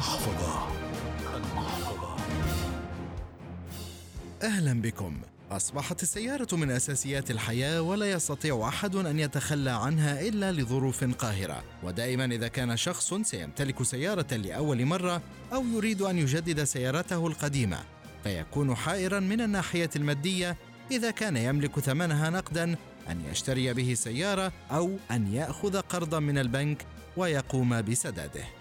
المحفظة. المحفظة أهلا بكم. أصبحت السيارة من أساسيات الحياة ولا يستطيع أحد أن يتخلى عنها إلا لظروف قاهرة. ودائما إذا كان شخص سيمتلك سيارة لأول مرة أو يريد أن يجدد سيارته القديمة فيكون حائرا من الناحية المادية إذا كان يملك ثمنها نقدا أن يشتري به سيارة أو أن يأخذ قرضا من البنك ويقوم بسداده.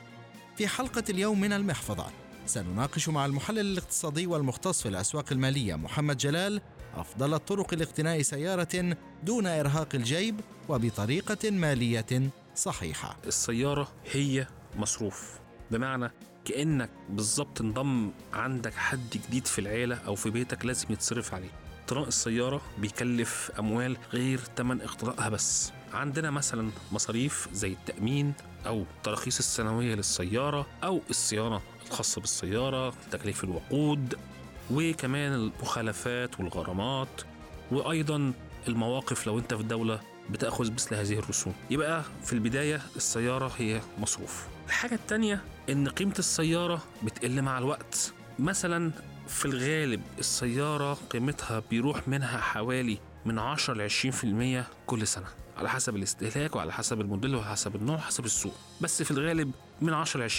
في حلقة اليوم من المحفظة سنناقش مع المحلل الاقتصادي والمختص في الأسواق المالية محمد جلال أفضل الطرق لاقتناء سيارة دون إرهاق الجيب وبطريقة مالية صحيحة. السيارة هي مصروف. بمعنى كأنك بالظبط انضم عندك حد جديد في العيلة أو في بيتك لازم يتصرف عليه. اقتراء السيارة بيكلف أموال غير تمن اقتراءها بس. عندنا مثلا مصاريف زي التأمين أو التراخيص السنوية للسيارة أو الصيانة الخاصة بالسيارة تكليف الوقود وكمان المخالفات والغرامات وأيضا المواقف لو أنت في دولة بتأخذ مثل هذه الرسوم. يبقى في البداية السيارة هي مصروف. الحاجة التانية إن قيمة السيارة بتقل مع الوقت. مثلا في الغالب السيارة قيمتها بيروح منها حوالي من 10 ل 20% كل سنة على حسب الاستهلاك وعلى حسب الموديل وعلى حسب النوع وحسب السوق. بس في الغالب من 10 ل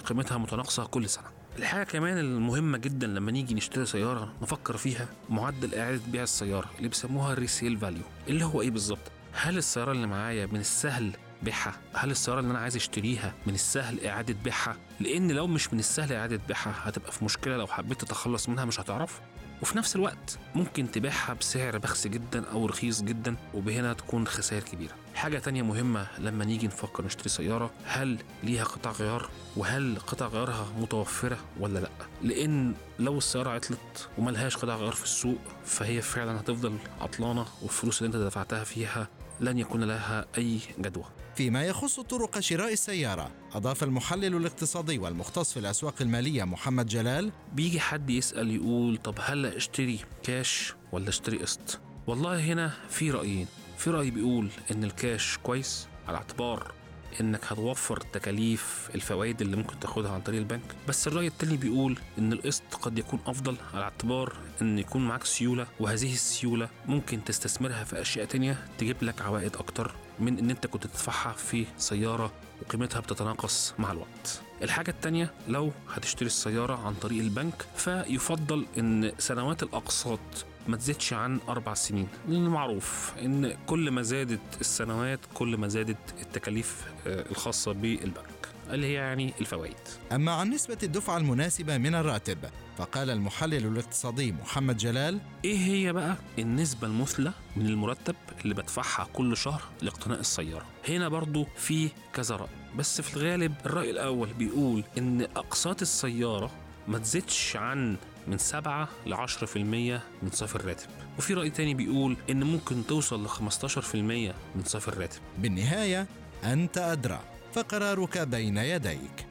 20% قيمتها متناقصة كل سنة. الحاجة كمان المهمة جدا لما نيجي نشتري سيارة نفكر فيها معدل إعادة بيع السيارة اللي بيسموها ال resale value اللي هو إيه بالظبط؟ هل السيارة اللي معايا من السهل بيعها هل السيارة اللي أنا عايز أشتريها من السهل إعادة بيعها لأن لو مش من السهل إعادة بيعها هتبقى في مشكلة. لو حبيت تتخلص منها مش هتعرف وفي نفس الوقت ممكن تبيعها بسعر بخس جدا أو رخيص جدا وبهنا تكون خسائر كبيرة. حاجة تانية مهمة لما نيجي نفكر نشتري سيارة هل ليها قطع غيار؟ وهل قطع غيارها متوفرة ولا لأ؟ لأن لو السيارة عطلت وملهاش قطع غيار في السوق فهي فعلا هتفضل عطلانة والفلوس اللي أنت دفعتها فيها لن يكون لها أي جدوى. فيما يخص طرق شراء السيارة أضاف المحلل الاقتصادي والمختص في الأسواق المالية محمد جلال بيجي حد يسأل يقول طب هل اشتري كاش ولا اشتري قسط؟ والله هنا في رأيين. في رأي بيقول إن الكاش كويس على اعتبار إنك هتوفر تكاليف الفوائد اللي ممكن تاخدها عن طريق البنك. بس الرأي التاني بيقول إن القسط قد يكون أفضل على اعتبار إن يكون معاك سيولة وهذه السيولة ممكن تستثمرها في أشياء تانية تجيب لك عوائد أكتر من إن أنت كنت تدفعها في سيارة وقيمتها بتتناقص مع الوقت. الحاجة التانية لو هتشتري السيارة عن طريق البنك فيفضل إن سنوات الأقساط ما تزيدش عن أربع سنين. لأن معروف إن كل ما زادت السنوات كل ما زادت التكاليف الخاصة بالبنك. اللي هي يعني الفوائد. أما عن نسبة الدفعة المناسبة من الراتب فقال المحلل الاقتصادي محمد جلال إيه هي بقى النسبة المثلى من المرتب اللي بدفعها كل شهر لاقتناء السيارة؟ هنا برضو في كذا رأي بس في الغالب الرأي الأول بيقول إن أقساط السيارة ما تزيدش عن من 7 ل 10% من صافي الراتب. وفي رأي تاني بيقول إن ممكن توصل ل 15% من صافي الراتب. بالنهاية أنت أدرى. فقرارك بين يديك.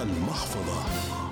المحفظة.